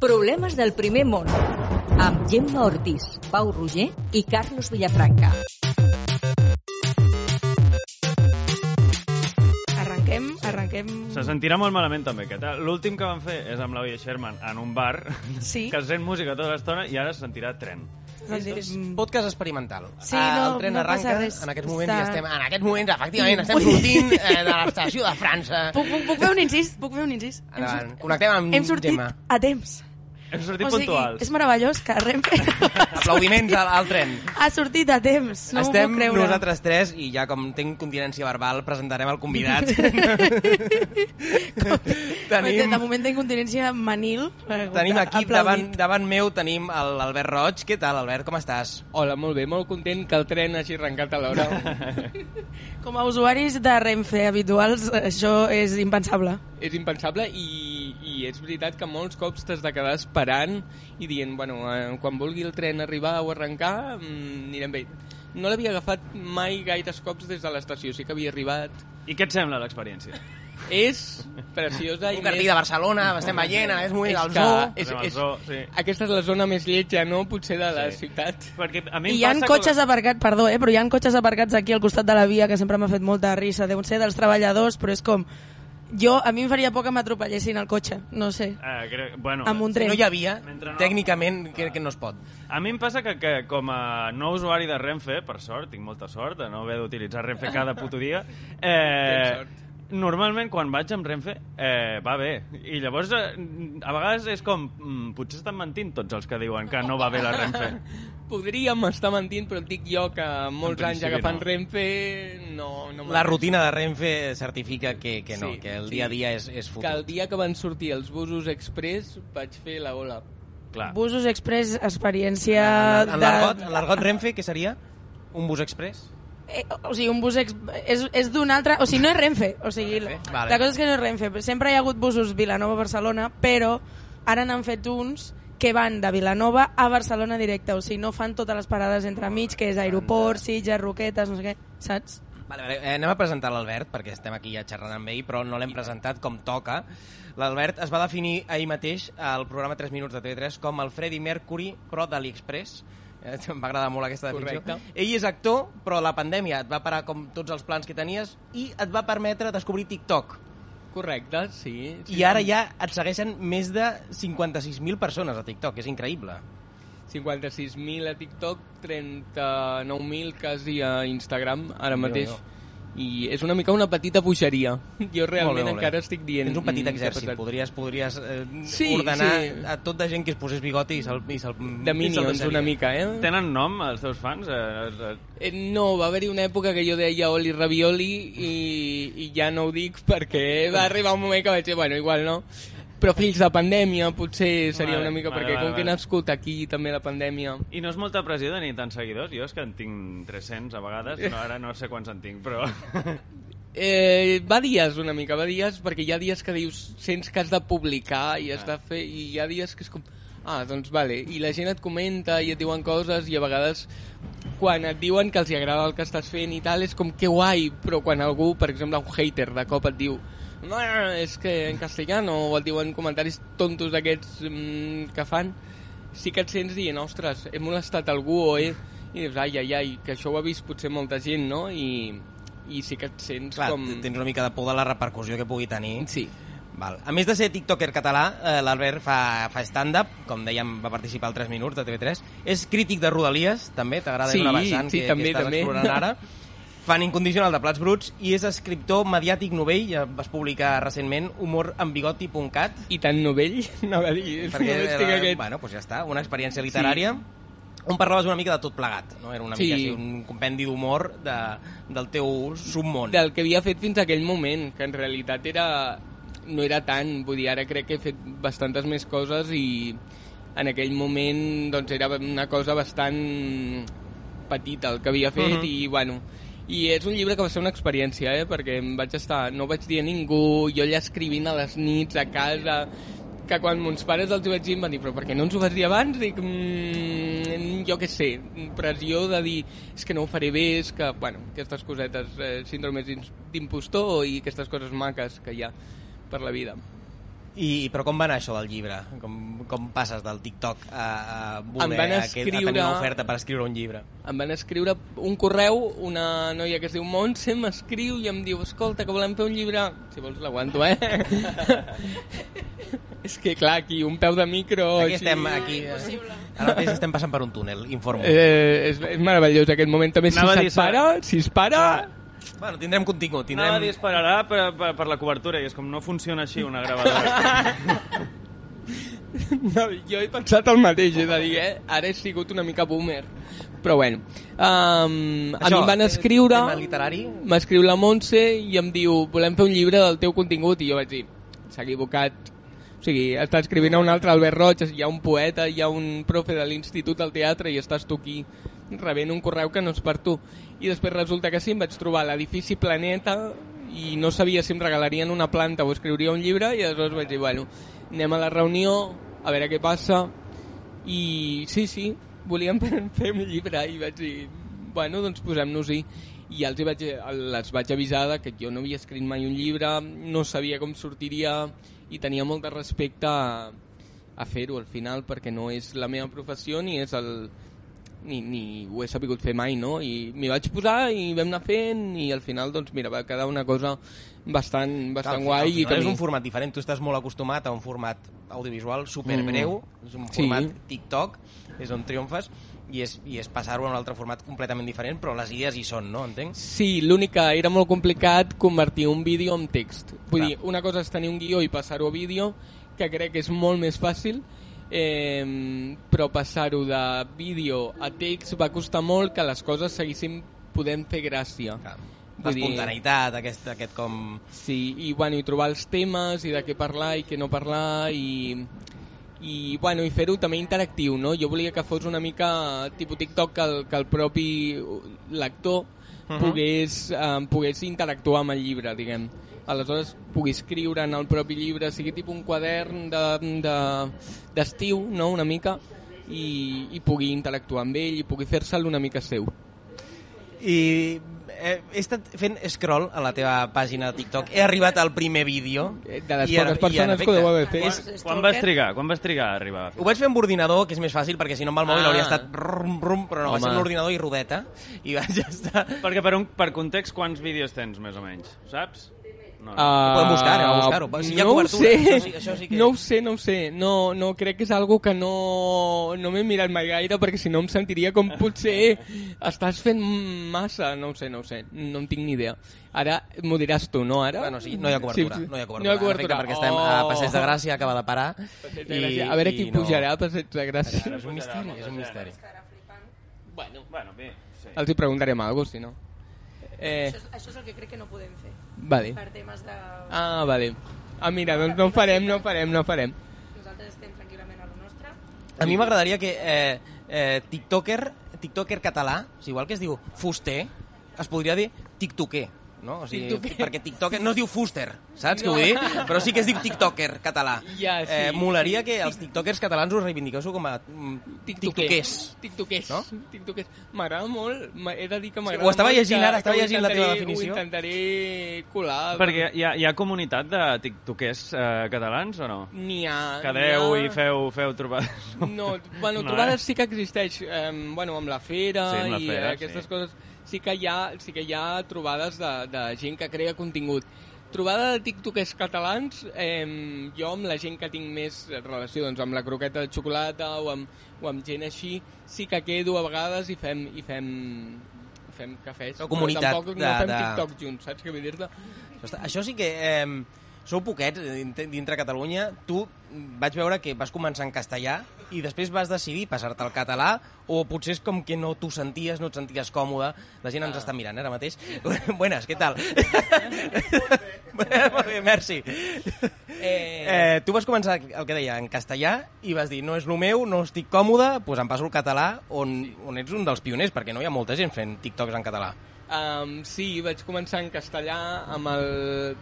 Problemes del primer món. Amb Gemma Ortiz, Pau Roger i Carlos Villafranca. Arrenquem, arrenquem... Se sentirà molt malament també aquest. L'últim que van fer és amb l'Oia Sherman en un bar Sí. que sent música tota l'estona i ara se sentirà tren. És podcast experimental. Sí, Ah, no- el tren no arranca, res. en aquests moments Està- ja estem... En aquests moments, efectivament, estem sortint eh, de l'estació de França. Puc, puc, puc fer un incís? Puc fer un incís? Endavant. Connectem amb Hem sortit Gemma. a temps. Hem sortit o sigui, puntuals. és meravellós que Renfe Aplaudiments al, al tren. ha sortit a temps. No Estem m'ho puc creure. nosaltres tres i ja com tinc continència verbal presentarem el convidat. Tenim... De moment tinc continència manil. eh, Tenim aquí aplaudit. davant, davant meu tenim l'Albert Roig. Què tal, Albert? Com estàs? Hola, molt bé, molt content que el tren hagi arrencat a l'hora. Com a usuaris de Renfe habituals, això és impensable. és impensable i és veritat que molts cops t'has de quedar esperant i dient, bueno, eh, quan vulgui el tren arribar o arrencar, mm, anirem bé. No l'havia agafat mai gaires cops des de l'estació, sí que havia arribat. I què et sembla l'experiència? És preciosa i Un cartell de Barcelona, estem aquest moment, és el que zoo. és, és, zoo, sí. Aquesta és la zona més lletja, no?, potser de la Sí. ciutat. Perquè a mi I hi ha passa cotxes que... aparcats, perdó, eh, però hi ha cotxes aparcats aquí al costat de la via que sempre m'ha fet molta risa. Deuen ser dels treballadors, però és com... Jo, a mi em faria por que m'atropellessin el cotxe, no sé, Eh, crec... Bueno, amb un Si tren. no hi havia, Mentre no- tècnicament, crec que no es pot. A mi em passa que, que com a no usuari de Renfe, per sort, tinc molta sort de no haver d'utilitzar Renfe cada puto dia, eh. Normalment quan vaig amb Renfe eh, va bé. I llavors eh, a vegades és com, mm, potser estan mentint tots els que diuen que no va bé la Renfe. Podríem estar mentint, però et dic jo que molts anys agafant no. Renfe no, no La rutina de Renfe certifica que, que no, Sí, que el sí. dia a dia és, és que fotut. el dia que van sortir els busos express vaig fer la ola. Clar. Busos Express, experiència En, en, de... en l'argot Renfe, què seria? Un bus express? Eh, o sigui, un bus ex... és, és d'un altre... O sigui, no és Renfe. O sigui, la, Renfe, vale. la cosa és que no és Renfe. Sempre hi ha hagut busos Vilanova-Barcelona, però ara n'han fet uns que van de Vilanova a Barcelona directe. O sigui, no fan totes les parades entre mig, que és aeroport, Sitges, Roquetes, no sé què, saps? Vale, vale. Eh, anem a presentar l'Albert, perquè estem aquí ja xerrant amb ell, però no l'hem presentat com toca. L'Albert es va definir ahir mateix al programa 3 minuts de TV3 com el Freddie Mercury, però d'AliExpress. Eh, em va agradar molt aquesta definició. Correcte. Ell és actor, però la pandèmia et va parar com tots els plans que tenies i et va permetre descobrir TikTok. Correcte, sí. sí. I ara ja et segueixen més de 56.000 persones a TikTok, és increïble. 56.000 a TikTok, 39.000 quasi a Instagram, ara mateix. Déu-n'hi-do. I és una mica una petita puixeria. Jo realment Molt bé, molt bé. encara estic dient... Tens un petit mm, exèrcit, passat? podries, podries eh, Sí, ordenar sí. a tota gent que es posés bigoti i se'l... i se'l- De Minions, deixaria. una mica, eh? Tenen nom, els teus fans? Eh, eh, Eh, No, va haver-hi una època que jo deia Oli Ravioli i, i ja no ho dic perquè va arribar un moment que vaig dir, bueno, igual no. Però fills de pandèmia potser seria Vale, una mica, vale, perquè vale, com que he vale. nascut aquí també la pandèmia... I no és molta pressió tenir tants seguidors? Jo és que en tinc 300 a vegades, no, ara no sé quants en tinc, però... Eh, va dies una mica, va dies, perquè hi ha dies que dius, sents que has de publicar i has de fer, i hi ha dies que és com, ah, doncs vale, i la gent et comenta i et diuen coses i a vegades quan et diuen que els hi agrada el que estàs fent i tal, és com que guai, però quan algú, per exemple, un hater de cop et diu no, és que en castellano o et diuen comentaris tontos d'aquests mm, que fan, sí que et sents dient, ostres, he molestat algú o he... I dius, ai, ai, ai, que això ho ha vist potser molta gent, no? I, i sí que et sents Clar, com... tens una mica de por de la repercussió que pugui tenir. Sí. Val. A més de ser tiktoker català, eh, l'Albert fa, fa stand-up, com dèiem, va participar al 3 minuts de TV3. És crític de Rodalies, també, t'agrada Sí, una vessant sí, que, també, que estàs també. explorant ara. Fan Incondicional de Plats Bruts i és escriptor mediàtic novell, ja vas publicar recentment humorambigot.cat, I tan novell, no va dir, perquè era, aquest... bueno, doncs ja està, una experiència literària on parlaves una mica de tot plegat, no? Era una Sí. mica així, un compendi d'humor de, del teu submón. Del que havia fet fins a aquell moment, que en realitat era no era tant, vull dir, ara crec que he fet bastantes més coses i en aquell moment doncs era una cosa bastant petita el que havia fet Mhm. i bueno, i és un llibre que va ser una experiència, eh? perquè em vaig estar, no vaig dir a ningú, jo allà escrivint a les nits a casa, que quan mons pares els vaig dir em van dir però per què no ens ho vas dir abans? Dic, mm, jo què sé, pressió de dir és que no ho faré bé, és que, bueno, aquestes cosetes, eh, síndromes d'impostor i aquestes coses maques que hi ha per la vida. I, però com va anar això del llibre? Com, com passes del TikTok a, a voler Em van a, que, a tenir escriure- una oferta per escriure un llibre? em van escriure un correu, una noia que es diu Montse m'escriu i em diu escolta, que volem fer un llibre... Si vols l'aguanto, eh? És que, clar, aquí un peu de micro... Aquí així- estem, aquí... Ara mateix estem passant per un túnel, informo. Eh, és, és meravellós aquest moment. També, si Anava se't para, si es para... Bueno, tindrem contingut, Tindrem... Anava a dir tindrem... esperarà per, per, per la cobertura i és com no funciona així una gravadora. No, jo he pensat el mateix, he de dir, eh? Ara he sigut una mica boomer. Però bueno, um, a mi em van escriure... Tema literari? M'escriu la Montse i em diu volem fer un llibre del teu contingut i jo vaig dir, s'ha equivocat o sigui, està escrivint a un altre Albert Roig hi ha un poeta, hi ha un profe de l'Institut del Teatre i estàs tu aquí rebent un correu que no és per tu. I després resulta que sí, em vaig trobar l'edifici Planeta i no sabia si em regalarien una planta o escriuria un llibre i aleshores vaig dir, bueno, anem a la reunió a veure què passa. I sí, sí, volíem fer un llibre i vaig dir, bueno, doncs posem-nos-hi. I els, hi vaig, les vaig avisar que jo no havia escrit mai un llibre, no sabia com sortiria i tenia molt de respecte a, a fer-ho al final perquè no és la meva professió ni és el ni, ni ho he sabut fer mai, no? I m'hi vaig posar i vam anar fent i al final, doncs mira, va quedar una cosa bastant, bastant Al guai. final i que és mi- un format diferent, tu estàs molt acostumat a un format audiovisual superbreu, mm. és un Sí. format TikTok, és on triomfes, i és, i és passar-ho a un altre format completament diferent, però les idees hi són, no? Entenc? Sí, l'únic que era molt complicat convertir un vídeo en text. Vull Clar. dir, una cosa és tenir un guió i passar-ho a vídeo, que crec que és molt més fàcil, eh, però passar-ho de vídeo a text va costar molt que les coses seguissin podent fer gràcia. Clar. L'espontaneïtat, aquest, aquest com... Sí, i, bueno, i trobar els temes i de què parlar i què no parlar i, i, bueno, i fer-ho també interactiu, no? Jo volia que fos una mica tipus TikTok que el, que el propi lector Mhm. pogués, eh, pogués interactuar amb el llibre, diguem. Aleshores, pugui escriure en el propi llibre, sigui tipus un quadern d'estiu, de, d'estiu, no?, una mica, i, i pugui interactuar amb ell i pugui fer-se'l una mica seu. I eh, he estat fent scroll a la teva pàgina de TikTok, he arribat al primer vídeo. Eh, De les poques persones que ho deu haver fet. és- Quan vas trigar? Quan vas trigar a arribar? fer? Ho vaig fer amb ordinador, que és més fàcil, perquè si no amb el mòbil Ah. hauria estat rum, rum, però no, vaig Home. fer amb l'ordinador i rodeta, i vaig estar... Perquè per, un, per context, quants vídeos tens, més o menys? Saps? No, no. Uh, Podem buscar, anem a buscar-ho. Si hi ha no ho cobertura, sé. això sí- això sí que- No ho sé, no ho sé. No, no crec que és algo que no, no m'he mirat mai gaire perquè si no em sentiria com potser estàs fent massa. No ho sé, no ho sé. No en tinc ni idea. Ara m'ho diràs tu, no? Ara? Bueno, sí, no hi ha cobertura. Sí, sí. No hi ha cobertura, No hi ha cobertura. En efecte, perquè estem a Oh. Passeig de Gràcia, acaba de parar. De Gràcia. A veure qui no- pujarà a Passeig de Gràcia. És un misteri, és un misteri. Bueno, Bueno, bé, sí. els hi preguntarem alguna cosa, si no. Eh, Això, és, això és el que crec que no podem fer. Vale. Per temes de... Ah, vale. Ah, mira, doncs no ho farem, no ho farem, no ho farem. Nosaltres estem tranquil·lament a lo nostre. A mi m'agradaria que eh, eh, tiktoker, tiktoker català, sigui, igual que es diu fuster, es podria dir tiktoker, no? O sigui, Tiktoker. perquè tiktoker no es diu fuster, saps què vull dir? Però sí que es diu tiktoker català. Ja, sí. eh, molaria que els tiktokers catalans us reivindiqueu com a mm, tiktokers. TikTokers. No? TikTokers. M'agrada molt, he de dir que m'agrada ho estava llegint ara, estava llegint la teva definició. Ho intentaré colar. Perquè hi ha, hi ha comunitat de tiktokers eh, catalans o no? N'hi ha... Quedeu ha- i feu, feu trobades? No, bueno, No, trobades eh? sí que existeix, eh, bueno, amb la fera Sí, amb la i fera, eh, aquestes sí. coses, sí que hi ha, sí que hi ha trobades de, de gent que crea contingut. Trobada de tiktokers catalans, eh, jo amb la gent que tinc més relació, doncs amb la croqueta de xocolata o amb, o amb gent així, sí que quedo a vegades i fem, i fem, fem cafès. Feu comunitat Però tampoc de- no fem de- TikTok junts, saps què vull dir-te? Això sí que... Eh, sou poquets dintre, dintre Catalunya. Tu vaig veure que vas començar en castellà i després vas decidir passar-te al català o potser és com que no t'ho senties, no et senties còmode. La gent ens està mirant ara mateix. Buenas, què tal? Molt bé, merci. Eh, Eh, tu vas començar, el que deia, en castellà i vas dir, no és el meu, no estic còmode, doncs em passo al català, on, on ets un dels pioners, perquè no hi ha molta gent fent TikToks en català. Um, sí, vaig començar en castellà amb el...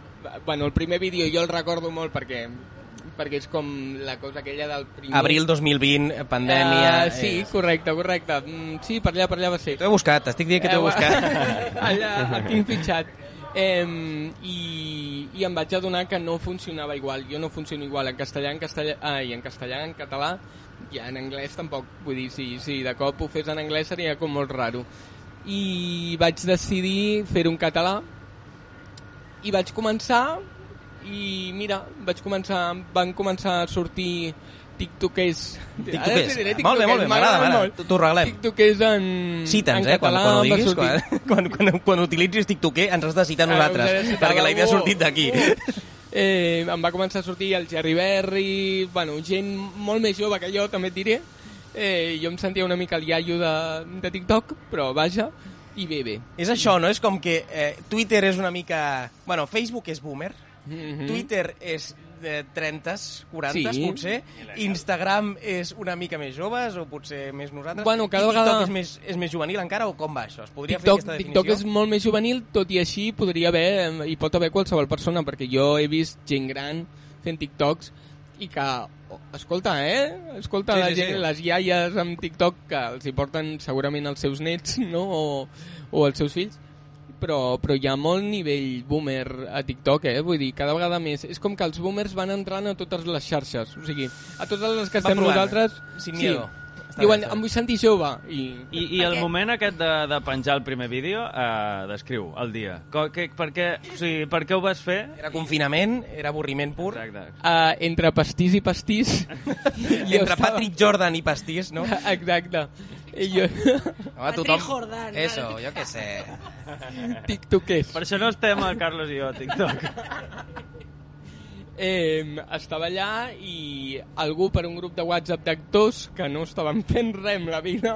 Bueno, el primer vídeo jo el recordo molt perquè perquè és com la cosa aquella del primer... Abril 2020, pandèmia... Uh, sí, eh, correcte, correcte. Mm, sí, per allà, per allà va ser. T'ho he buscat, t'estic dient que t'ho he Eh, buscat. allà el tinc fitxat. Eh, i, I em vaig adonar que no funcionava igual. Jo no funciono igual en castellà, en castellà, ai, en castellà, en català, i en anglès tampoc. Vull dir, si, si de cop ho fes en anglès seria com molt raro. I vaig decidir fer-ho en català, i vaig començar i mira, vaig començar van començar a sortir tiktokers TikTokers. Diré Molt bé, molt bé, m'agrada. T'ho- regalem. tiktokers en, Cita'ns, en eh, quan, català quan ho va diguis, quan, quan, quan, quan utilitzis TikToker ens has de citar a Ah, nosaltres, perquè la idea ha sortit d'aquí. Uh. Eh, em va començar a sortir el Jerry Berry, bueno, gent molt més jove que jo, també et diré. Eh, jo em sentia una mica el iaio de, de TikTok, però vaja, i bé, bé. És això, no? És com que eh, Twitter és una mica... Bueno, Facebook és boomer, Mhm. Twitter és de 30s, 40s, Sí. potser. Instagram és una mica més joves, o potser més nosaltres. Bueno, cada TikTok vegada- és més, és més juvenil encara, o com va això? Es podria TikTok, fer aquesta TikTok definició? és molt més juvenil, tot i així podria haver, hi pot haver qualsevol persona, perquè jo he vist gent gran fent TikToks i que, oh, escolta, eh? Escolta, Sí, la sí, gent, sí. les iaies amb TikTok que els hi porten segurament els seus nets, no? O, o els seus fills, però, però hi ha molt nivell boomer a TikTok, eh? Vull dir, cada vegada més. És com que els boomers van entrant a totes les xarxes, o sigui, a totes les que Va estem provant, nosaltres... sin miedo. Està Diuen, bé, està bé. em vull sentir jove, i... I, i el moment aquest de, de penjar el primer vídeo, eh, descriu el dia. Co, que, per, què, o sigui, per què ho vas fer? Era confinament, era avorriment pur. Exacte. Uh, entre pastís i pastís. jo Entre Patrick Jordan i pastís, no? Exacte. I jo... Home, Patrick Jordan. Eso, jo què sé. TikTokers. Per això no estem el Carlos i jo a TikTok. Eh, estava allà i algú per un grup de WhatsApp d'actors que no estaven fent res amb la vida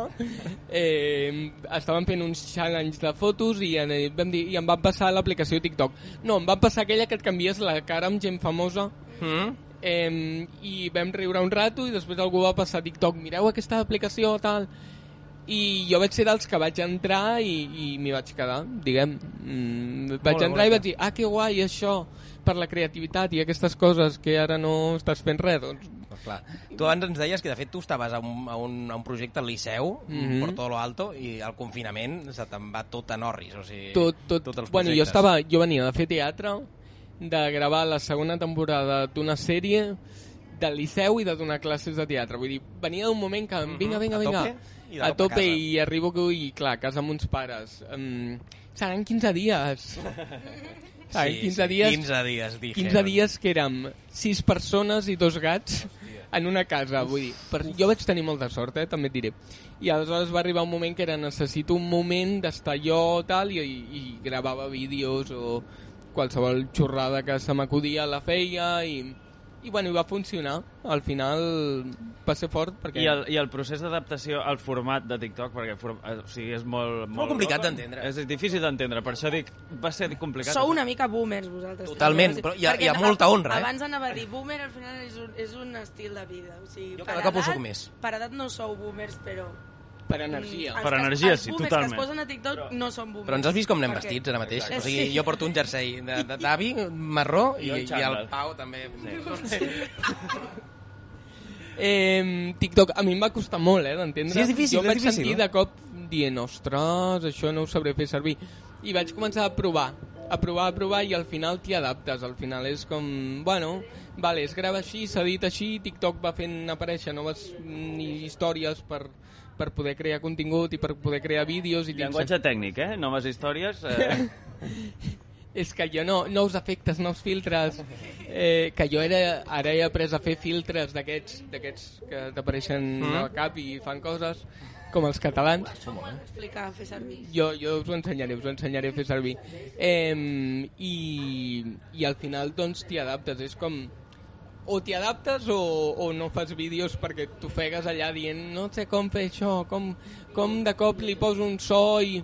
eh, estaven fent uns challenge de fotos i, en, vam dir, i em van passar l'aplicació TikTok. No, em van passar aquella que et canvies la cara amb gent famosa Mm? eh, i vam riure un rato i després algú va passar TikTok mireu aquesta aplicació tal i jo vaig ser dels que vaig entrar i, i m'hi vaig quedar diguem mm, vaig Mola, entrar i vaig dir ah que guai això per la creativitat i aquestes coses que ara no estàs fent res doncs Pues clar. Tu abans ens deies que de fet tu estaves a un, a un, a un projecte al Liceu, mm. -hmm. per tot lo alto, i al confinament se te'n va tot a Norris. O sigui, tot, tot, tots els bueno, jo, estava, jo venia de fer teatre de gravar la segona temporada d'una sèrie del Liceu i de donar classes de teatre vull dir, venia d'un moment que vinga, vinga, Mhm. A vinga tope i de a tope casa. i arribo que, i clar, a casa amb uns pares um, seran 15 dies seran 15 dies 15 dies, dijeron. 15 dies que érem 6 persones i dos gats en una casa, vull dir, per, jo vaig tenir molta sort, eh, també et diré. I aleshores va arribar un moment que era necessito un moment d'estar jo tal i, i gravava vídeos o qualsevol xorrada que se m'acudia la feia i, i bueno, i va funcionar. Al final va ser fort perquè... I el, I el procés d'adaptació al format de TikTok, perquè for, eh, o sigui, és molt... molt complicat d'entendre. És difícil d'entendre, per això dic, va ser complicat. Sou una mica boomers, vosaltres. Totalment, també. però hi ha- Perquè hi ha molta honra, eh? Abans anava a dir, boomer al final és un, és un estil de vida. O sigui, Jo cada cop ho soc més. Per edat no sou boomers, però... Per energia. Mm, els Per energia, els sí, boomers totalment. que es posen a TikTok no són boomers. Però ens has vist com anem Perquè- vestits ara mateix? Exacte. O sigui, Sí. jo porto un jersei d'avi, marró, i, en i el. Pau també. Eh, TikTok, a mi em va costar molt, eh, d'entendre. Sí, és difícil, jo em és vaig difícil, sentir no? de cop dient, ostres, això no ho sabré fer servir. I vaig començar a provar, a provar, a provar, i al final t'hi adaptes. Al final és com, bueno, vale, es grava així, s'ha dit així, TikTok va fent aparèixer noves mm, històries per, per poder crear contingut i per poder crear vídeos. I Llenguatge tècnic, eh? Noves històries. Eh, És que jo no, nous efectes, nous filtres, eh, que jo era, ara he après a fer filtres d'aquests d'aquests que t'apareixen Mm. al cap i fan coses, com els catalans. Explicar, fer servir. Jo, jo us ho ensenyaré, us ho ensenyaré a fer servir. Eh, i, I al final, doncs, t'hi adaptes. És com... O t'hi adaptes o, o no fas vídeos perquè t'ofegues allà dient no sé com fer això, com, com de cop li poso un so i...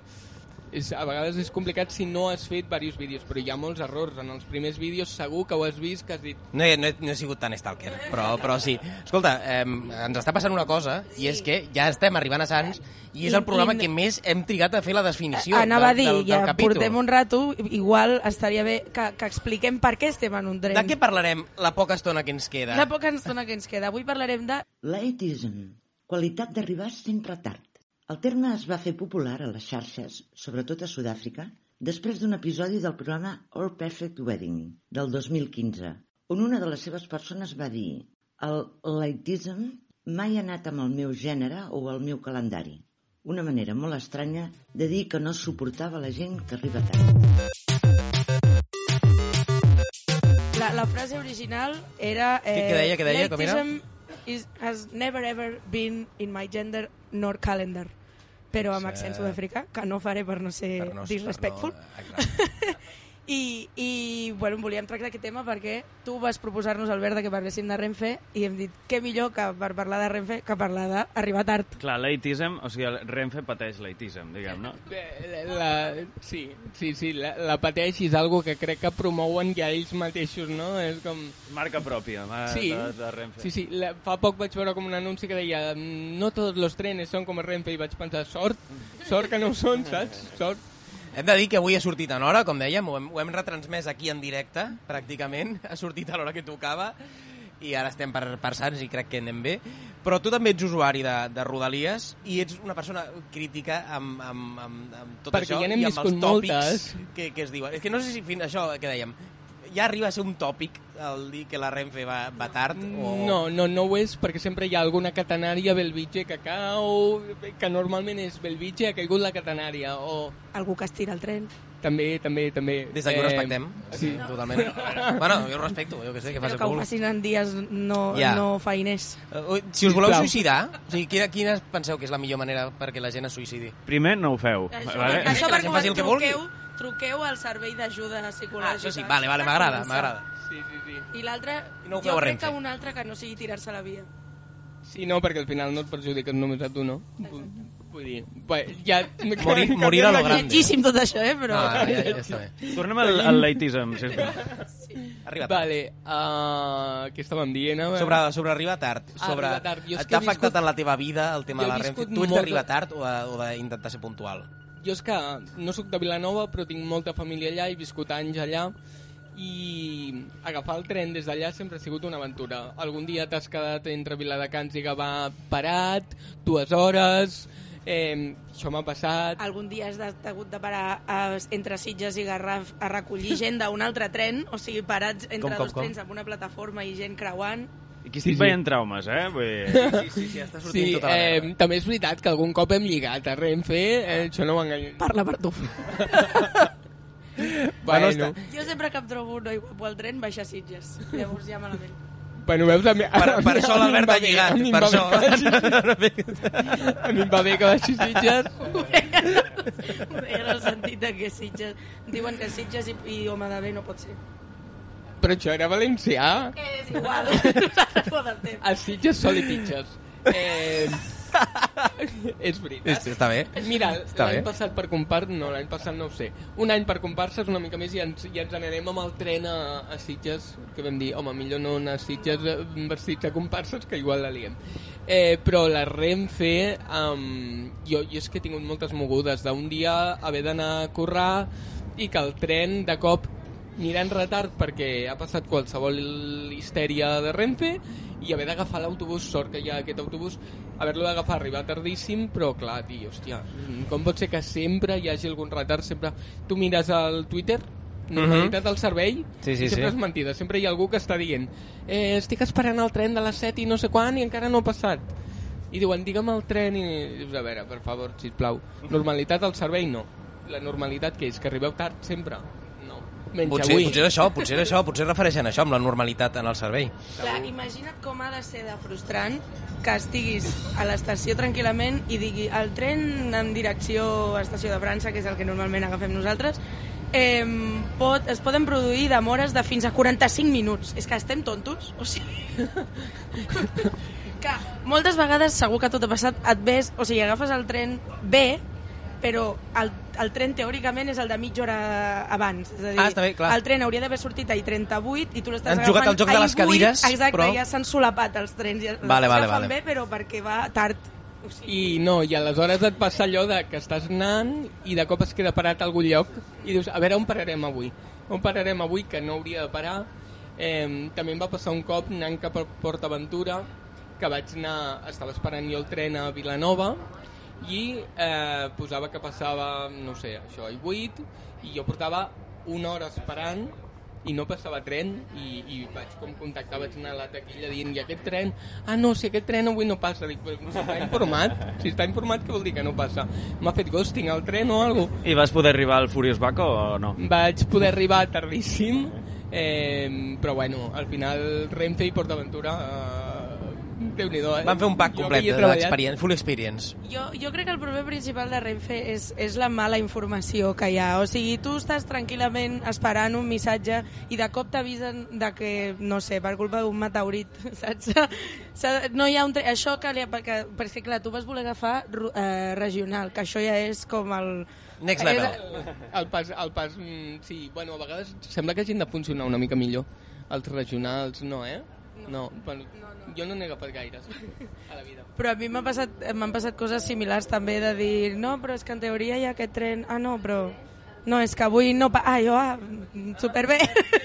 És, a vegades és complicat si no has fet diversos vídeos, però hi ha molts errors. En els primers vídeos segur que ho has vist, que has dit No he, no, he, no he sigut tan stalker, però, però sí. Escolta, eh, ens està passant una cosa, i és que ja estem arribant a Sants, i és el programa que més hem trigat a fer la definició Anava a del, dir, del, del ja capítol. portem un rato, igual estaria bé que, que expliquem per què estem en un tren. De què parlarem la poca estona que ens queda? La poca estona que ens queda. Avui parlarem de... L'aetism, qualitat d'arribar sempre tard. El terme es va fer popular a les xarxes, sobretot a Sud-àfrica, després d'un episodi del programa Our Perfect Wedding del 2015, on una de les seves persones va dir el lightism mai ha anat amb el meu gènere o el meu calendari. Una manera molt estranya de dir que no suportava la gent que arriba tard. La, la frase original era... Eh, Què- què deia, què deia, com era? "Laitism Is, has never ever been in my gender nor calendar. Però amb accent sud-africà, que no faré per no ser Per no- disrespectful. per no- exacte. I, i bueno, volíem tractar aquest tema perquè tu vas proposar-nos, Albert, que parléssim de Renfe i hem dit, què millor que per parlar de Renfe que parlar d'arribar tard. Clar, l'eitism, o sigui, el Renfe pateix l'eitism, diguem, no? La, la, sí, sí, sí, la, la pateix i és algo que crec que promouen ja ells mateixos, no? És com... Marca pròpia de, Sí, de, de Renfe. sí, sí. La, fa poc vaig veure com un anunci que deia no tots els trenes són com a Renfe i vaig pensar, sort, sort que no ho són, saps? Sort. Hem de dir que avui ha sortit en hora, com dèiem, ho hem, ho hem retransmès aquí en directe, pràcticament, ha sortit a l'hora que tocava, i ara estem per, per Sants i crec que anem bé. Però tu també ets usuari de, de Rodalies i ets una persona crítica amb, amb, amb, amb tot Perquè això ja i amb els tòpics moltes. que, que es diuen. És que no sé si fins això que dèiem, ja arriba a ser un tòpic el dir que la Renfe va, va tard o... No, no, no ho és perquè sempre hi ha alguna catenària Belvitge que cau, que normalment és Belvitge ha caigut la catenària o Algú que estira el tren. també, també, també. Des d'aquí ho respectem, sí. totalment. bueno, jo ho respecto, jo que sé, que Però faci que ho facin en dies no, Ja. no feiners. Uh, si us voleu Sisplau. suïcidar, o sigui, quina, quina penseu que és la millor manera perquè la gent es suïcidi? Primer no ho feu. Això, vale? això perquè que vulgui. truqueu, truqueu al servei d'ajuda psicològica. Ah, això sí, vale, vale, m'agrada, m'agrada. Sí, sí, sí. I l'altre, no jo crec que un altre que no sigui tirar-se a la via. Sí, no, perquè al final no et perjudiques només a tu, no? Vull, vull dir, bé, ja... Morir- morir a lo grande. Lletgíssim tot això, eh? Però... Ah, ja, ja, ja està bé. Tornem al, al leitism, sisplau. Arriba tard. Vale, uh, què estàvem dient? A veure? Sobre, sobre arribar tard, Ah, sobre... arribar tard. Jo T'ha he viscut- afectat en la teva vida el tema de la Renfe? viscut Tu ets d'arribar tard o de- o d'intentar ser puntual? Jo és que no sóc de Vilanova, però tinc molta família allà, he viscut anys allà, i agafar el tren des d'allà sempre ha sigut una aventura. Algun dia t'has quedat entre Viladecans i Gavà parat, dues hores, eh, això m'ha passat... Algun dia has hagut de parar a, entre Sitges i Garraf a recollir gent d'un altre tren, o sigui, parats entre Com, com, dos com? trens amb una plataforma i gent creuant. I aquí estic Sí, sí. veient traumes, eh? Vull dir... Sí, sí, sí, està sortint Sí, tota la eh, merda. també és veritat que algun cop hem lligat a Renfe, eh, això no m'enganya. Parla per tu. Bueno, Bueno, està- Jo sempre que em trobo un noi guapo al tren, baixa Sitges. Llavors ja malament. bueno, veus, a mi, Per, per això a mi em l'Albert ha lligat, a mi em per va això. bé que- A mi em va bé que baixi Sitges. Ho deia en el sentit que Sitges... Diuen que Sitges i, i Home de Bé no pot ser. Però això era valencià. Que és igual. Nosaltres adaptem. A Sitges sol i pitges. Eh, és veritat. Sí, Està bé. Mira, l'any passat per compar... No, l'any passat no ho sé. Un any per comparses, una mica més, i ens, i ens n'anem amb el tren a, a Sitges, que vam dir, home, millor no anar a Sitges eh, vestits a comparses, que igual la liem. Eh, però la Renfe, um, jo, jo és que he tingut moltes mogudes d'un dia haver d'anar a currar i que el tren de cop anirà en retard perquè ha passat qualsevol histèria de Renfe i haver d'agafar l'autobús, sort que hi ha aquest autobús, haver-lo d'agafar, arribar tardíssim, però clar, tio, hòstia, com pot ser que sempre hi hagi algun retard, sempre... Tu mires al Twitter, normalitat del servei, Mhm. Sí, sí, sempre sí. és mentida, sempre hi ha algú que està dient eh, estic esperant el tren de les 7 i no sé quan i encara no ha passat. I diuen, digue'm el tren i... Dius, a veure, per favor, sisplau. Normalitat al servei, no. La normalitat que és? Que arribeu tard sempre? Menys Potser, avui. potser és això, potser és això, potser es refereixen a això, amb la normalitat en el servei. Clar, imagina't com ha de ser de frustrant que estiguis a l'estació tranquil·lament i digui el tren en direcció a Estació de França, que és el que normalment agafem nosaltres, eh, pot, es poden produir demores de fins a 45 minuts. És que estem tontos? O sigui... que moltes vegades, segur que tot ha passat, et ves, o sigui, agafes el tren bé, però el, el tren teòricament és el de mitja hora abans. És a dir, Ah, està bé, clar. el tren hauria d'haver sortit a I38 i tu l'estàs Han agafant jugat al joc de les I8, cadires, Exacte, però- ja s'han solapat els trens. Ja, Vale, els vale, agafen vale. bé, però perquè va tard. O sigui, I no, i aleshores et passa allò de que estàs anant i de cop es queda parat a algun lloc i dius, a veure on pararem avui? On pararem avui que no hauria de parar? Eh, també em va passar un cop anant cap a Port Aventura que vaig anar, estava esperant jo el tren a Vilanova i eh, posava que passava, no sé, això, i 8, i jo portava una hora esperant i no passava tren i, i vaig com contactar, vaig anar a la taquilla dient i aquest tren, ah no, si aquest tren avui no passa. Dic, però si està informat si està informat què vol dir que no passa? M'ha fet ghosting al tren o alguna cosa. I vas poder arribar al Furious Baco o no? vaig poder arribar tardíssim eh, però bueno, al final Renfe i PortAventura eh, Déu-n'hi-do, eh? Van fer un pack complet que hi he de treballat. l'experience, full experience. Jo, jo crec que el problema principal de Renfe és, és la mala informació que hi ha. O sigui, tu estàs tranquil·lament esperant un missatge i de cop t'avisen de que, no sé, per culpa d'un meteorit, saps? No hi ha un... tre- Això que, li, ha- que... Perquè, clar, tu vas voler agafar eh, regional, que això ja és com el... Next és- level. El pas, el pas, mm, sí, bueno, a vegades sembla que hagin de funcionar una mica millor. Els regionals, no, eh? No, bueno, jo no n'he agafat gaires a la vida. Però a mi m'han passat, passat coses similars també de dir, no, però és que en teoria hi ha aquest tren... Ah, no, però... No, és que avui no... Pa... Ah, jo, ah, superbé.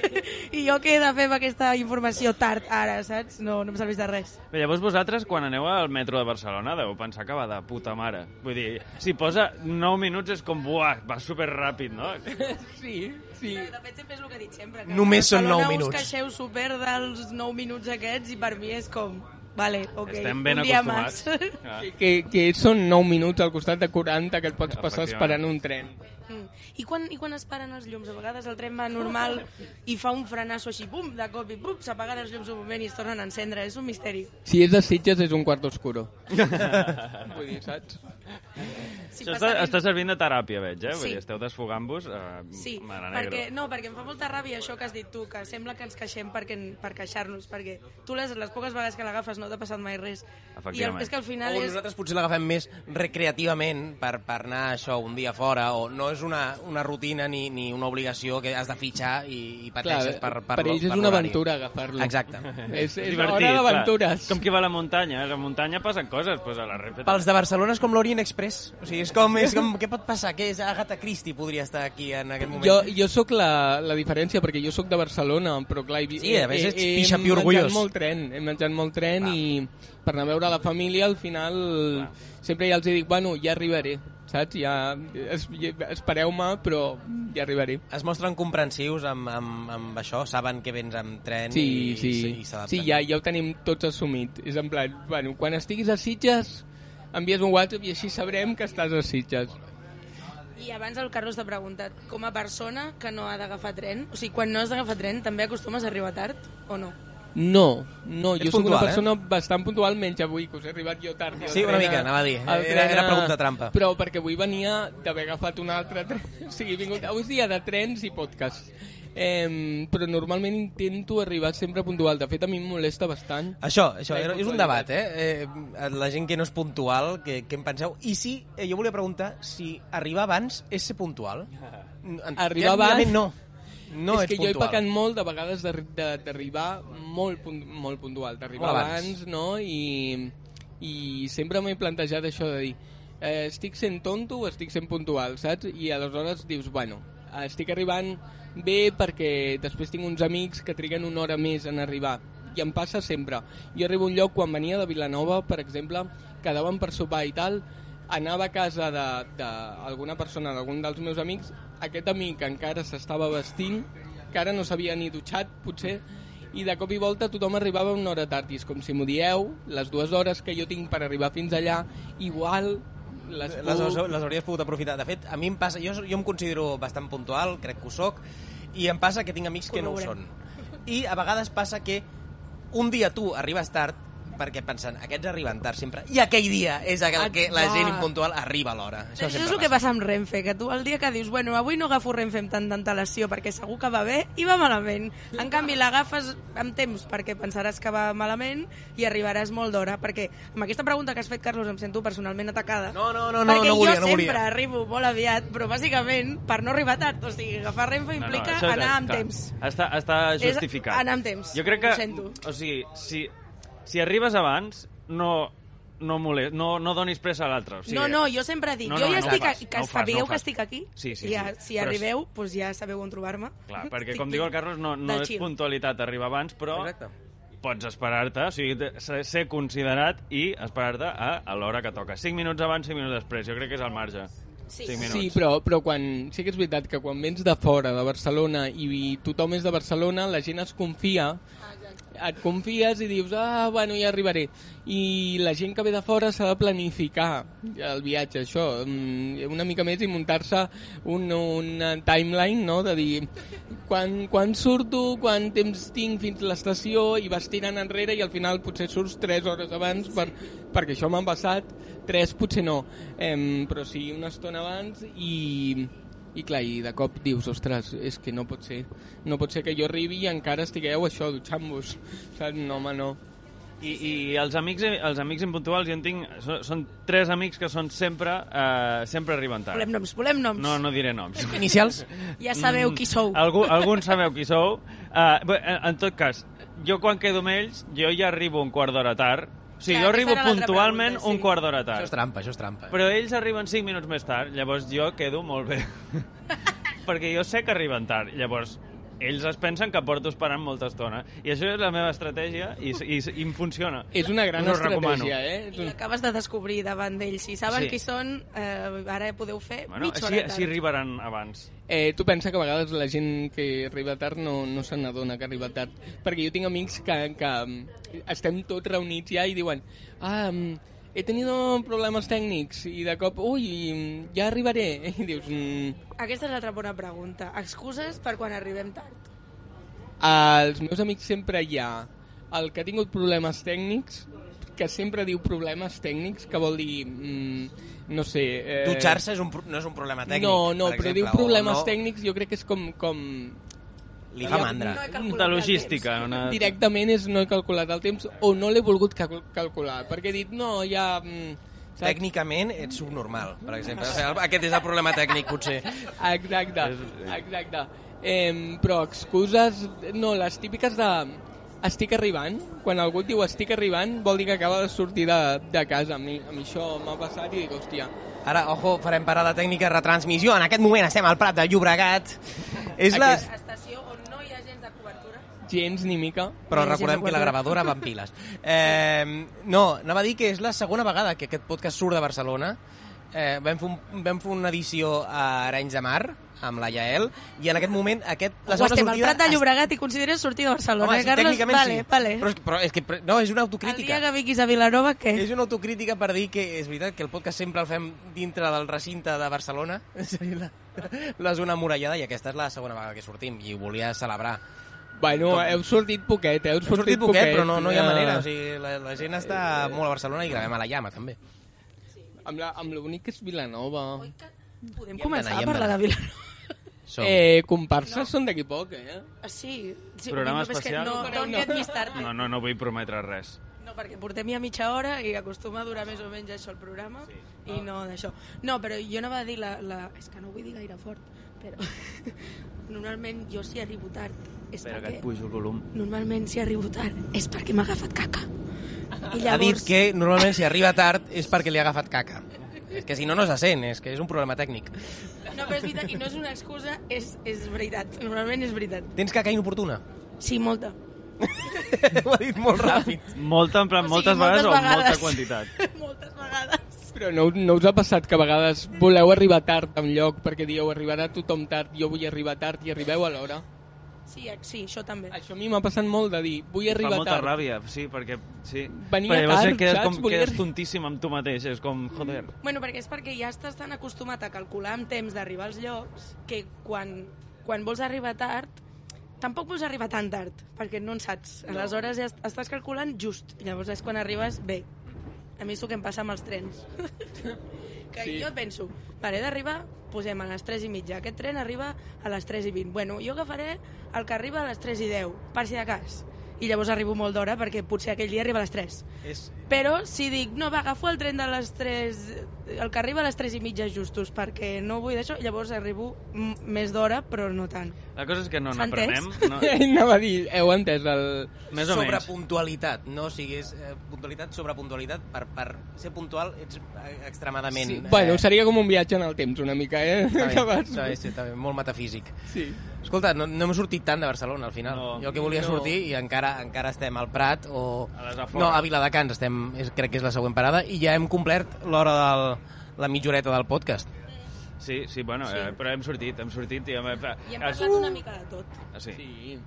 I jo què he de fer amb aquesta informació tard ara, saps? No, no em serveix de res. Bé, llavors vosaltres, quan aneu al metro de Barcelona, deu pensar que va de puta mare. Vull dir, si posa 9 minuts és com, buah, va super ràpid, no? Sí, sí. De fet, sempre és el que dic sempre. Que Només són Barcelona nou minuts. us queixeu super dels 9 minuts aquests i per mi és com... Vale, ok, Estem ben un acostumats. més. Ah. Que, que, són 9 minuts al costat de 40 que et pots passar esperant un tren. Mm. I quan, I quan es paren els llums? A vegades el tren va normal i fa un frenasso així, pum, de cop i pum, s'apaguen els llums un moment i es tornen a encendre. És un misteri. Si és de Sitges és un quart oscuro. Vull dir, saps? Si Això està, està servint de teràpia, veig, eh? Vull Sí. dir, esteu desfogant-vos. Eh, Sí, perquè, no, perquè em fa molta ràbia això que has dit tu, que sembla que ens queixem perquè, per queixar-nos, perquè tu les, les poques vegades que l'agafes no t'ha passat mai res. I el, és que al final O és... nosaltres potser l'agafem més recreativament per, per anar això un dia fora, o no és una, una rutina ni, ni una obligació que has de fitxar i, i pateixes per, per, per ells és per una l'horari. aventura agafar-lo. Exacte. És, és Divertit, hora clar. d'aventures. Com qui va a la muntanya. A la muntanya passen coses, doncs a la Renfe... Pels de Barcelona és com l'Orient Express. O sigui, és com, és com, què pot passar? Què és Agatha Christie podria estar aquí en aquest moment? Jo, jo sóc la, la diferència, perquè jo sóc de Barcelona, però clar... He, Sí, a més ets he, pixa pi menjat orgullós. molt tren, he menjat molt tren i per anar a veure la família al final sempre ja els dic, bueno, ja arribaré, saps? Ja, es, espereu-me, però ja arribaré. Es mostren comprensius amb, amb, amb això, saben que vens amb tren Sí, i, sí, i s'adapten. sí ja, ja ho tenim tots assumit. És en plan, bueno, quan estiguis a Sitges, envies un WhatsApp i així sabrem que estàs a Sitges. I abans el Carlos t'ha preguntat, com a persona que no ha d'agafar tren, o sigui, quan no has d'agafar tren, també acostumes a arribar tard o no? No, no, Ets jo sóc una puntual, eh? persona bastant puntual, menys avui, que us he arribat jo tard. el Sí, una mica, anava a dir. Era- era pregunta trampa. Però perquè avui venia d'haver agafat un altre tren. O sigui, he vingut... Avui és dia de trens i podcast. Eh, però normalment intento arribar sempre puntual. De fet, a mi em molesta bastant. Això, això era- és un debat, eh? eh? La gent que no és puntual, què, què en penseu? I si, eh, jo volia preguntar, si arribar abans és ser puntual? Arribar abans- no. No és que jo he puntual. pecat molt de vegades d'arri- de- d'arribar molt, punt, molt puntual, d'arribar abans. abans. no? I, i sempre m'he plantejat això de dir eh, estic sent tonto o estic sent puntual, saps? I aleshores dius, bueno, estic arribant bé perquè després tinc uns amics que triguen una hora més en arribar i em passa sempre. Jo arribo a un lloc quan venia de Vilanova, per exemple, quedàvem per sopar i tal, anava a casa d'alguna persona, d'algun dels meus amics, aquest amic encara s'estava vestint, que ara no s'havia ni dutxat, potser, i de cop i volta tothom arribava una hora tard, i és com si m'ho dieu, les dues hores que jo tinc per arribar fins allà, igual les, les, puc- les hauries pogut aprofitar. De fet, a mi em passa... Jo, jo em considero bastant puntual, crec que ho soc, i em passa que tinc amics que no ho són. I a vegades passa que un dia tu arribes tard perquè pensen, aquests arriben tard sempre, i aquell dia és el que la gent impuntual arriba a l'hora. Això, Això, és el que passa amb Renfe, que tu el dia que dius, bueno, avui no agafo Renfe amb tanta antelació perquè segur que va bé, i va malament. En canvi, l'agafes amb temps perquè pensaràs que va malament i arribaràs molt d'hora, perquè amb aquesta pregunta que has fet, Carlos, em sento personalment atacada. No, no, no, no, perquè no volia, jo no sempre volia. arribo molt aviat, però bàsicament per no arribar tard. O sigui, agafar Renfe implica això, anar amb clar, temps. Està, està És justificat. anar amb temps, Jo crec que, ho sento. o sigui, si, si arribes abans, no, no, mole, no, no donis pressa a l'altre. O sigui, no, no, jo sempre dic, No, jo no, ja no estic, fas, a, que no sabeu no que estic aquí, Sí, sí, ja, sí. si Però és- arribeu, doncs ja sabeu on trobar-me. Clar, perquè Estic com diu el Carlos, no, no és puntualitat arribar abans, però Exacte. pots esperar-te, o sigui, ser considerat i esperar-te a, a l'hora que toca. 5 minuts abans, 5 minuts després, jo crec que és el marge. Sí. 5 minuts. Sí, però, però quan, sí que és veritat que quan vens de fora, de Barcelona, i, i tothom és de Barcelona, la gent es confia, et confies i dius, ah, bueno, ja arribaré. I la gent que ve de fora s'ha de planificar el viatge, això, mm, una mica més i muntar-se un, una timeline, no?, de dir quan, quan surto, quant temps tinc fins a l'estació i vas tirant enrere i al final potser surts 3 hores abans per, perquè això m'ha passat, 3 potser no, em, però sí una estona abans i, i clar, i de cop dius, ostres, és que no pot ser, no pot ser que jo arribi i encara estigueu això, dutxant-vos, saps? No, home, no. I, i els amics, els amics impuntuals, jo en tinc... Són, són tres amics que són sempre... Eh, sempre arriben tard. Volem noms, volem noms. No, no diré noms. Inicials? Ja sabeu qui sou. Algú, alguns sabeu qui sou. Uh, en tot cas, jo quan quedo amb ells, jo ja arribo un quart d'hora tard. Sigui, Clar, jo arribo aquesta era l'altra puntualment pregunta, sí. un quart d'hora Això és tard. trampa, això és trampa. Però ells arriben 5 minuts més tard, llavors jo quedo molt bé. Perquè jo sé que arriben tard, llavors ells es pensen que porto esperant molta estona. I això és la meva estratègia i, i, i em funciona. És una gran Us recomano. estratègia, eh? I un... l'acabes de descobrir davant d'ells. Si saben Sí. qui són, eh, ara podeu fer Bueno, mitja així, hora així tard. arribaran abans. Eh, tu pensa que a vegades la gent que arriba tard no, no se n'adona que arriba tard. Perquè jo tinc amics que, que mm, estem tots reunits ja i diuen ah, mm, he tenido problemes tècnics i de cop, ui, ja arribaré. I dius, mm, Aquesta és l'altra bona pregunta. Excuses per quan arribem tard. als meus amics sempre hi ha el que ha tingut problemes tècnics que sempre diu problemes tècnics, que vol dir, mm, no sé... Eh, Dutxar-se és un, no és un problema tècnic. No, no, per però exemple, diu problemes no, tècnics, jo crec que és com, com Li fa mandra. No De el logística. Una... directament és no he calculat el temps o no l'he volgut cal calcular, perquè he dit, no, ja... mm, saps? Tècnicament ets subnormal, per exemple. O sigui, aquest és el problema tècnic, potser. Exacte, exacte. Eh, però excuses, no, les típiques de estic arribant, quan algú et diu estic arribant, vol dir que acaba de sortir de, de casa. A mi, a mi això m'ha passat i dic, hòstia, Ara, ojo, farem parada tècnica, retransmissió. En aquest moment estem al Prat de Llobregat. És la... Aquest- Estació on no hi ha gens de cobertura. Gens ni mica. Però No, recordem que la gravadora va amb piles. Eh, no, anava a dir que és la segona vegada que aquest podcast surt de Barcelona. Eh, vam, fer un, vam fer una edició a Arenys de Mar, amb la Yael, i en aquest moment aquest, la O segona estem al. Prat de Llobregat i consideres sortir de Barcelona, Home, eh, sí, Carlos? tècnicament vale, sí. vale. Però, és, però és que no, és una El dia autocrítica. que vinguis a Vilanova, què? És una autocrítica per dir que és veritat que el podcast sempre el fem dintre del recinte de Barcelona, és a dir, la, la zona murallada, i aquesta és la segona vegada que sortim, i ho volia celebrar. Bueno, heu sortit poquet, heu sortit, sortit poquet, però no, no hi ha eh, manera. O sigui, la, la gent està molt a Barcelona i gravem a la llama, també. Amb, la, amb l'únic que és Vilanova. Podem Hi hem començar a parlar de. Vilanova. Som. Eh, comparses són d'aquí poc, eh? Ah, Sí, sí Programa no, que especial? No, No. started. No, no, no vull prometre res. No, perquè portem ja mitja hora i acostuma a durar més o menys això el programa sí. i no d'això. No, però jo anava a dir la, la... És que no ho vull dir gaire fort, però normalment jo si arribo tard és Espera que perquè... et pujo el volum. Normalment si arribo tard és perquè m'ha agafat caca. I Ha dit que normalment si arriba tard és perquè li ha agafat caca. És que si no, no se sent, és que és un problema tècnic. No, però és veritat, i no és una excusa, és, és veritat. Normalment és veritat. Tens caca inoportuna? Sí, molta. Ho ha dit molt ràpid. Molta, en plan, O sigui, moltes moltes vegades o molta vegades. quantitat. Moltes vegades. Però no, no us ha passat que a vegades voleu arribar tard a un lloc perquè dieu arribarà tothom tard, jo vull arribar tard i arribeu a l'hora? Sí, eh, sí, això també. Això a mi m'ha passat molt de dir, vull Fa arribar molta tard. ràbia, sí, perquè... Sí. Venia Perquè llavors tard, quedes, saps? com, Volia- quedes tontíssim amb tu mateix, és com, joder... Bueno, perquè és perquè ja estàs tan acostumat a calcular amb temps d'arribar als llocs que quan, quan vols arribar tard tampoc vols arribar tan tard, perquè no en saps. Aleshores ja est- estàs calculant just. Llavors és quan arribes bé. A mi és el que em passa amb els trens. que Sí. jo penso, vale, d'arribar, posem a les 3 i mitja. Aquest tren arriba a les 3 i 20. Bueno, jo agafaré el que arriba a les 3 i 10, per si de cas. I llavors arribo molt d'hora perquè potser aquell dia arriba a les 3. És, Però si dic, no, va, agafo el tren de les 3, el que arriba a les 3 i mitja justos, perquè no vull d'això, llavors arribo més d'hora, però no tant. La cosa és que no n'aprenem. No, Anava a dir, heu entès el... més o sobre menys. puntualitat, no siguis eh, puntualitat sobre puntualitat, per, per ser puntual ets eh, extremadament... Sí. Bueno, seria com un viatge en el temps, una mica, eh? Està bé, vas- està bé, sí, està bé, molt metafísic. Sí. Escolta, no, no hem sortit tant de Barcelona al final. No. jo que volia No. sortir i encara encara estem al Prat o... A les afores. No, a Viladecans estem, és, crec que és la següent parada i ja hem complert l'hora del la mitja horeta del podcast. Sí, sí, bueno, Sí. Eh, però hem sortit, hem sortit i hem... I hem parlat una mica de tot. Ah, sí. Sí,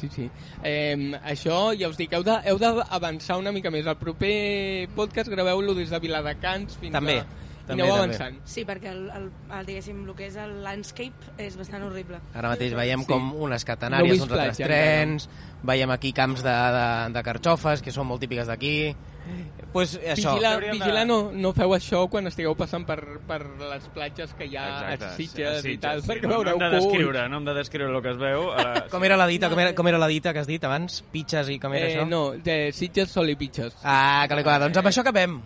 sí, sí. Eh, això, ja us dic, heu de- heu d'avançar una mica més. El proper podcast graveu-lo des de Viladecans fins També, a... I també, aneu també. avançant. Sí, perquè el, el, el, diguéssim, el que és el landscape és bastant horrible. Ara mateix veiem Sí. com unes No catenàries, vist uns altres trens, veiem aquí camps de, de, de carxofes, que són molt típiques d'aquí. Pues això, Vigila, Hauríem de- vigila no, no feu això quan estigueu passant per, per les platges que hi ha Exacte, a Sitges sí, i tal, sí, perquè no, veureu no hem de descriure, no hem de descriure el que es veu. Ara, com era la dita, com era, com era la dita que has dit abans? Pitxes i com era Eh, això? no, de Sitges, Sol i Pitxes. Ah, que clar, doncs amb això acabem.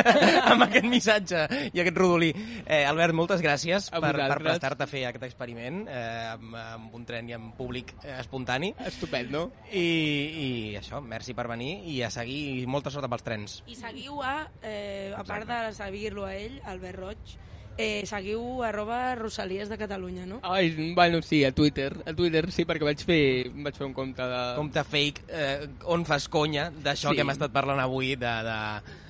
amb aquest missatge i aquest rodolí. Eh, Albert, moltes gràcies A per, per prestar-te a fer aquest experiment eh, amb, amb un tren i amb públic eh, espontani. Estupendo. I, I això, merci per venir i a seguir i molta sort amb els trens. I seguiu a, eh, a part de seguir-lo a ell, Albert Roig, eh, seguiu arroba Rosalies de Catalunya, no? Ai, bueno, sí, a Twitter. A Twitter sí, perquè vaig fer, vaig fer un compte de... Compte fake, eh, on fas conya d'això Sí. que hem estat parlant avui de, de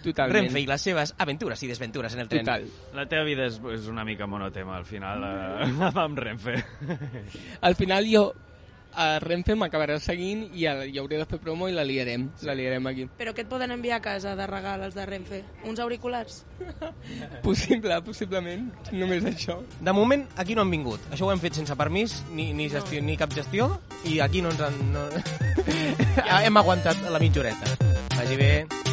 Totalment. Renfe i les seves aventures i desventures en el tren. Total. la teva vida és, és una mica monotema, al final, eh, amb Renfe. Al final jo a Renfe m'acabarà seguint i, a, i hauré de fer promo i la liarem. La liarem aquí. Però què et poden enviar a casa de regal els de Renfe? Uns auriculars? Possible, possiblement. Només això. De moment, aquí no han vingut. Això ho hem fet sense permís, ni, ni, gestió, ni cap gestió, i aquí no ens han... No... hem aguantat la mitja horeta. Vagi bé.